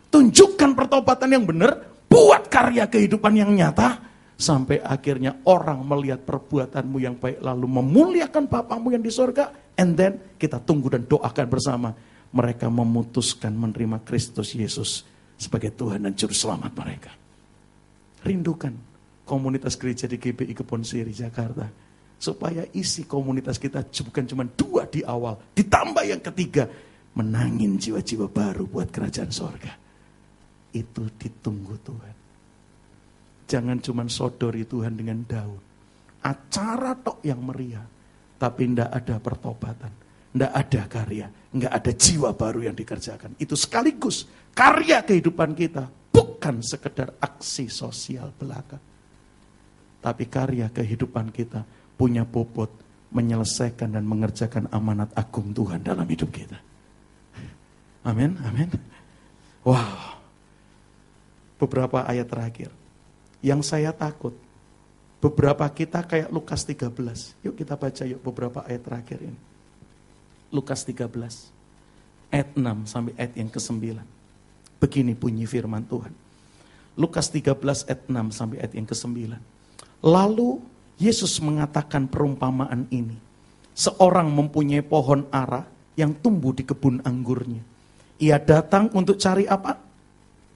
Tunjukkan pertobatan yang benar, buat karya kehidupan yang nyata, sampai akhirnya orang melihat perbuatanmu yang baik lalu memuliakan Bapamu yang di sorga and then kita tunggu dan doakan bersama mereka memutuskan menerima Kristus Yesus sebagai Tuhan dan Juru Selamat mereka. Rindukan komunitas gereja di GBI Kebon Siri Jakarta supaya isi komunitas kita bukan cuma dua di awal, ditambah yang ketiga menangin jiwa-jiwa baru buat kerajaan sorga. Itu ditunggu Tuhan. Jangan cuma sodori Tuhan dengan daun. Acara tok yang meriah. Tapi tidak ada pertobatan. Tidak ada karya. Nggak ada jiwa baru yang dikerjakan. Itu sekaligus karya kehidupan kita. Bukan sekedar aksi sosial belaka. Tapi karya kehidupan kita punya bobot menyelesaikan dan mengerjakan amanat agung Tuhan dalam hidup kita. Amin, amin. Wow. Beberapa ayat terakhir. Yang saya takut, beberapa kita kayak Lukas 13. Yuk kita baca yuk beberapa ayat terakhir ini. Lukas 13, ayat 6 sampai ayat yang ke-9. Begini bunyi firman Tuhan. Lukas 13 ayat 6 sampai ayat yang ke-9. Lalu Yesus mengatakan perumpamaan ini. Seorang mempunyai pohon ara yang tumbuh di kebun anggurnya. Ia datang untuk cari apa?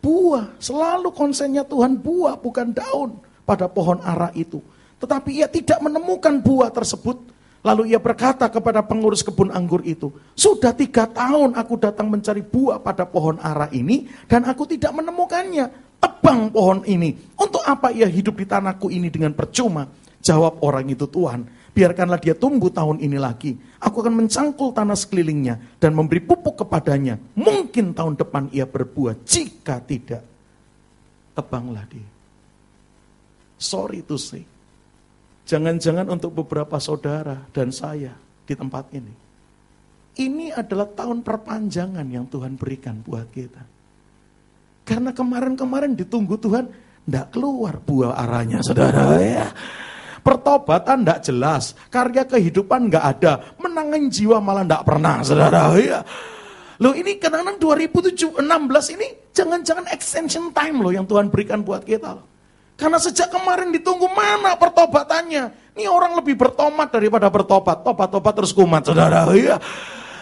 Buah. Selalu konsennya Tuhan buah, bukan daun pada pohon ara itu. Tetapi ia tidak menemukan buah tersebut. Lalu ia berkata kepada pengurus kebun anggur itu, sudah tiga tahun aku datang mencari buah pada pohon ara ini dan aku tidak menemukannya. Tebang pohon ini. Untuk apa ia hidup di tanahku ini dengan percuma? Jawab orang itu Tuhan, biarkanlah dia tumbuh tahun ini lagi. Aku akan mencangkul tanah sekelilingnya dan memberi pupuk kepadanya. Mungkin tahun depan ia berbuah, jika tidak, tebanglah dia. Sorry to say. Jangan-jangan untuk beberapa saudara dan saya di tempat ini. Ini adalah tahun perpanjangan yang Tuhan berikan buat kita. Karena kemarin-kemarin ditunggu Tuhan, tidak keluar buah arahnya saudara ya. Pertobatan tidak jelas, karya kehidupan nggak ada, menangin jiwa malah tidak pernah, saudara. Ya. Loh ini kenangan 2016 ini jangan-jangan extension time loh yang Tuhan berikan buat kita loh. Karena sejak kemarin ditunggu mana pertobatannya. Ini orang lebih bertomat daripada bertobat. Tobat-tobat terus kumat, saudara. Ya.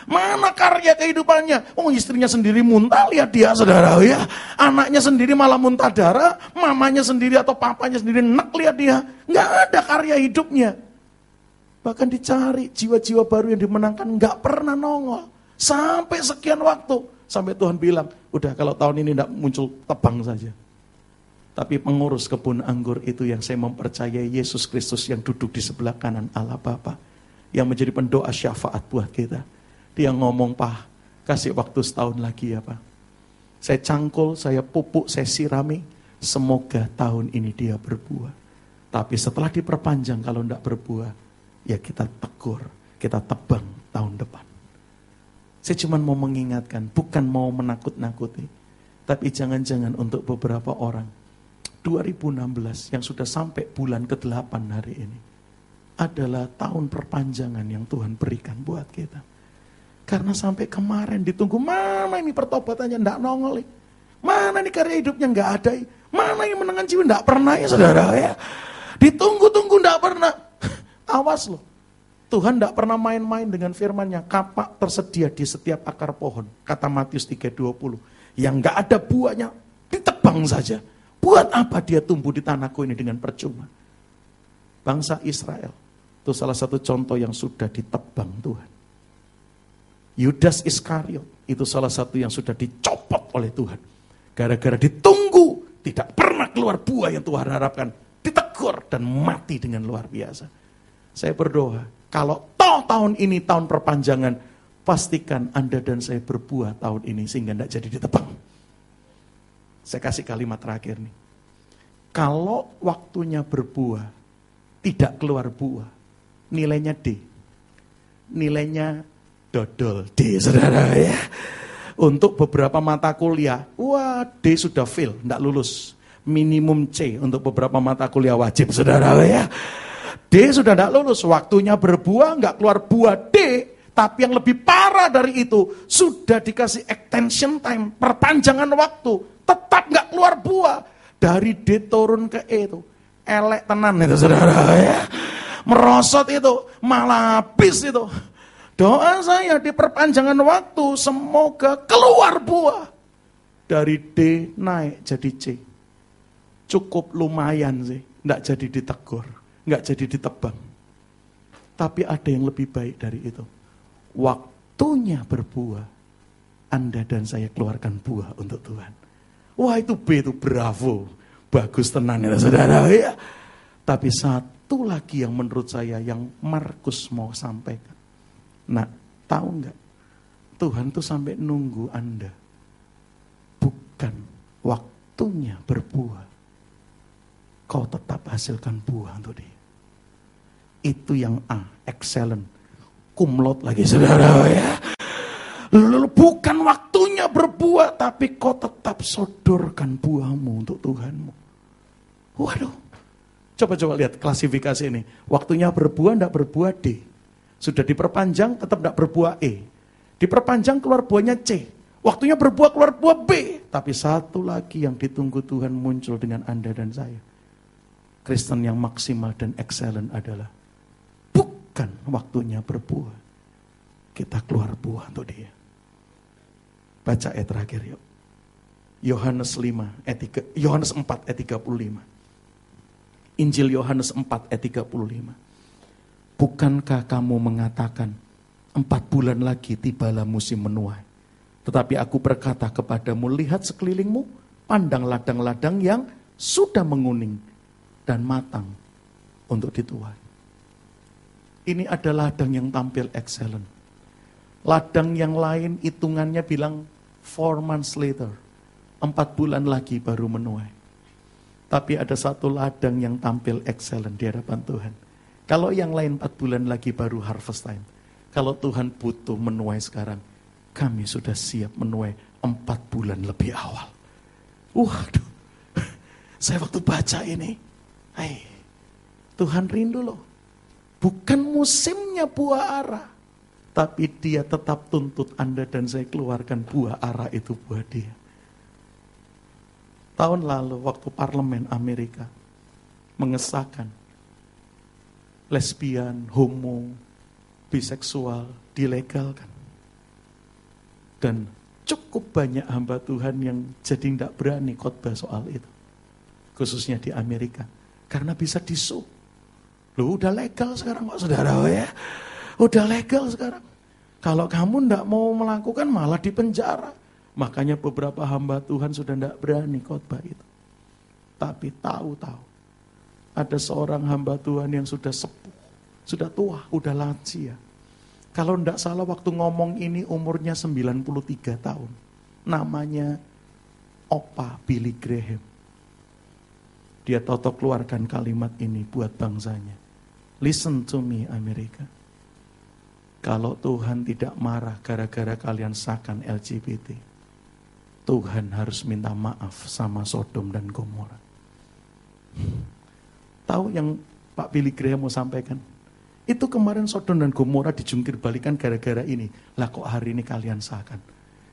Mana karya kehidupannya? Oh istrinya sendiri muntah, lihat dia saudara ya. Anaknya sendiri malah muntah darah, mamanya sendiri atau papanya sendiri nek lihat dia. Nggak ada karya hidupnya. Bahkan dicari jiwa-jiwa baru yang dimenangkan nggak pernah nongol. Sampai sekian waktu. Sampai Tuhan bilang, udah kalau tahun ini tidak muncul tebang saja. Tapi pengurus kebun anggur itu yang saya mempercayai Yesus Kristus yang duduk di sebelah kanan Allah Bapa. Yang menjadi pendoa syafaat buat kita dia ngomong, Pak, kasih waktu setahun lagi ya Pak. Saya cangkul, saya pupuk, saya sirami. Semoga tahun ini dia berbuah. Tapi setelah diperpanjang kalau tidak berbuah, ya kita tegur, kita tebang tahun depan. Saya cuma mau mengingatkan, bukan mau menakut-nakuti. Tapi jangan-jangan untuk beberapa orang, 2016 yang sudah sampai bulan ke-8 hari ini, adalah tahun perpanjangan yang Tuhan berikan buat kita. Karena sampai kemarin ditunggu, mana ini pertobatannya enggak nongol. Mana ini karya hidupnya enggak ada. Mana yang menengan jiwa enggak pernah ya saudara ya. Ditunggu-tunggu enggak pernah. Awas loh. Tuhan enggak pernah main-main dengan firmannya. Kapak tersedia di setiap akar pohon. Kata Matius 3.20. Yang enggak ada buahnya, ditebang saja. Buat apa dia tumbuh di tanahku ini dengan percuma? Bangsa Israel. Itu salah satu contoh yang sudah ditebang Tuhan. Yudas Iskariot itu salah satu yang sudah dicopot oleh Tuhan. Gara-gara ditunggu, tidak pernah keluar buah yang Tuhan harapkan. Ditegur dan mati dengan luar biasa. Saya berdoa, kalau toh tahun ini tahun perpanjangan, pastikan Anda dan saya berbuah tahun ini sehingga tidak jadi ditebang. Saya kasih kalimat terakhir nih. Kalau waktunya berbuah, tidak keluar buah, nilainya D. Nilainya dodol D saudara ya. Untuk beberapa mata kuliah, wah D sudah fail, tidak lulus. Minimum C untuk beberapa mata kuliah wajib saudara ya. D sudah tidak lulus, waktunya berbuah, nggak keluar buah D, tapi yang lebih parah dari itu, sudah dikasih extension time, perpanjangan waktu, tetap nggak keluar buah. Dari D turun ke E itu, elek tenan itu saudara ya. Merosot itu, malah habis itu. Doa saya di perpanjangan waktu semoga keluar buah. Dari D naik jadi C. Cukup lumayan sih, nggak jadi ditegur, nggak jadi ditebang. Tapi ada yang lebih baik dari itu. Waktunya berbuah, Anda dan saya keluarkan buah untuk Tuhan. Wah itu B itu bravo, bagus tenan ya saudara ya. Tapi satu lagi yang menurut saya yang Markus mau sampaikan. Nah, tahu nggak? Tuhan tuh sampai nunggu Anda. Bukan waktunya berbuah. Kau tetap hasilkan buah untuk dia. Itu yang A, excellent. Kumlot lagi saudara ya. Bukan waktunya berbuah, tapi kau tetap sodorkan buahmu untuk Tuhanmu. Waduh, coba-coba lihat klasifikasi ini. Waktunya berbuah, tidak berbuah D. Sudah diperpanjang, tetap tidak berbuah E. Diperpanjang keluar buahnya C. Waktunya berbuah keluar buah B. Tapi satu lagi yang ditunggu Tuhan muncul dengan Anda dan saya. Kristen yang maksimal dan excellent adalah bukan waktunya berbuah. Kita keluar buah untuk dia. Baca ayat terakhir yuk. Yohanes 5 ayat 3, Yohanes 4 ayat 35. Injil Yohanes 4 ayat 35. Bukankah kamu mengatakan empat bulan lagi tibalah musim menuai. Tetapi aku berkata kepadamu, lihat sekelilingmu, pandang ladang-ladang yang sudah menguning dan matang untuk dituai. Ini adalah ladang yang tampil excellent. Ladang yang lain hitungannya bilang four months later. Empat bulan lagi baru menuai. Tapi ada satu ladang yang tampil excellent di hadapan Tuhan. Kalau yang lain empat bulan lagi baru harvest time. Kalau Tuhan butuh menuai sekarang, kami sudah siap menuai empat bulan lebih awal. Waduh, saya waktu baca ini, hai, Tuhan rindu loh. Bukan musimnya buah arah. Tapi dia tetap tuntut Anda dan saya keluarkan buah arah itu buat dia. Tahun lalu waktu parlemen Amerika mengesahkan lesbian, homo, biseksual dilegalkan. Dan cukup banyak hamba Tuhan yang jadi tidak berani khotbah soal itu. Khususnya di Amerika. Karena bisa disup Lu udah legal sekarang kok saudara ya. Udah legal sekarang. Kalau kamu ndak mau melakukan malah di penjara. Makanya beberapa hamba Tuhan sudah ndak berani khotbah itu. Tapi tahu-tahu ada seorang hamba Tuhan yang sudah sepuh, sudah tua, udah lansia. Kalau ndak salah waktu ngomong ini umurnya 93 tahun. Namanya Opa Billy Graham. Dia toto keluarkan kalimat ini buat bangsanya. Listen to me Amerika. Kalau Tuhan tidak marah gara-gara kalian sahkan LGBT, Tuhan harus minta maaf sama Sodom dan Gomora. Tahu yang Pak Billy Graham mau sampaikan? Itu kemarin Sodom dan Gomora dijungkir balikan gara-gara ini. Lah kok hari ini kalian sahkan?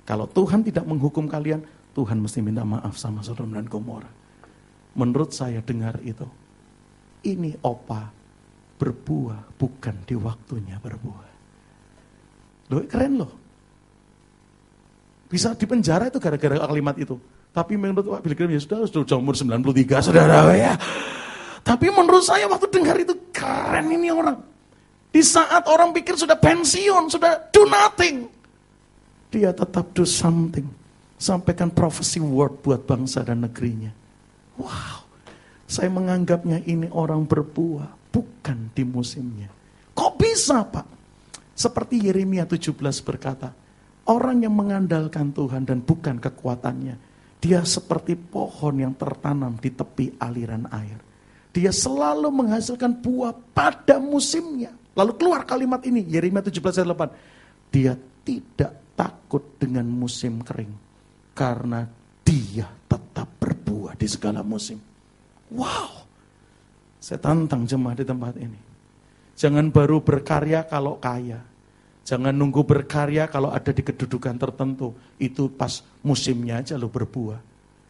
Kalau Tuhan tidak menghukum kalian, Tuhan mesti minta maaf sama Sodom dan Gomora. Menurut saya dengar itu, ini opa berbuah bukan di waktunya berbuah. Loh keren loh. Bisa di penjara itu gara-gara kalimat itu. Tapi menurut Pak Billy Graham ya sudah, sudah umur 93 saudara ya. Tapi menurut saya waktu dengar itu keren ini orang. Di saat orang pikir sudah pensiun, sudah do nothing. Dia tetap do something. Sampaikan prophecy word buat bangsa dan negerinya. Wow. Saya menganggapnya ini orang berbuah bukan di musimnya. Kok bisa Pak? Seperti Yeremia 17 berkata, orang yang mengandalkan Tuhan dan bukan kekuatannya, dia seperti pohon yang tertanam di tepi aliran air. Dia selalu menghasilkan buah pada musimnya. Lalu keluar kalimat ini, Yeremia 17 ayat 8. Dia tidak takut dengan musim kering. Karena dia tetap berbuah di segala musim. Wow. Saya tantang jemaah di tempat ini. Jangan baru berkarya kalau kaya. Jangan nunggu berkarya kalau ada di kedudukan tertentu. Itu pas musimnya aja lo berbuah.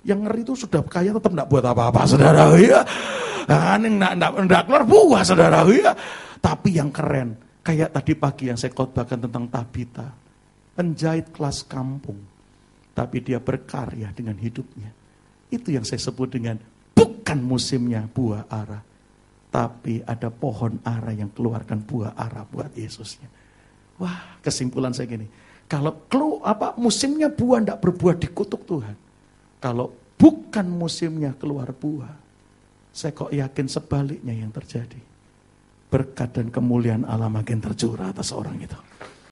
Yang ngeri itu sudah kaya tetap enggak buat apa-apa saudara. Ya. Enggak, enggak keluar buah saudara. Ya. Tapi yang keren. Kayak tadi pagi yang saya khotbahkan tentang Tabita. Penjahit kelas kampung. Tapi dia berkarya dengan hidupnya. Itu yang saya sebut dengan bukan musimnya buah arah tapi ada pohon ara yang keluarkan buah ara buat Yesusnya. Wah, kesimpulan saya gini. Kalau kelu, apa musimnya buah tidak berbuah dikutuk Tuhan. Kalau bukan musimnya keluar buah, saya kok yakin sebaliknya yang terjadi. Berkat dan kemuliaan Allah makin tercurah atas orang itu.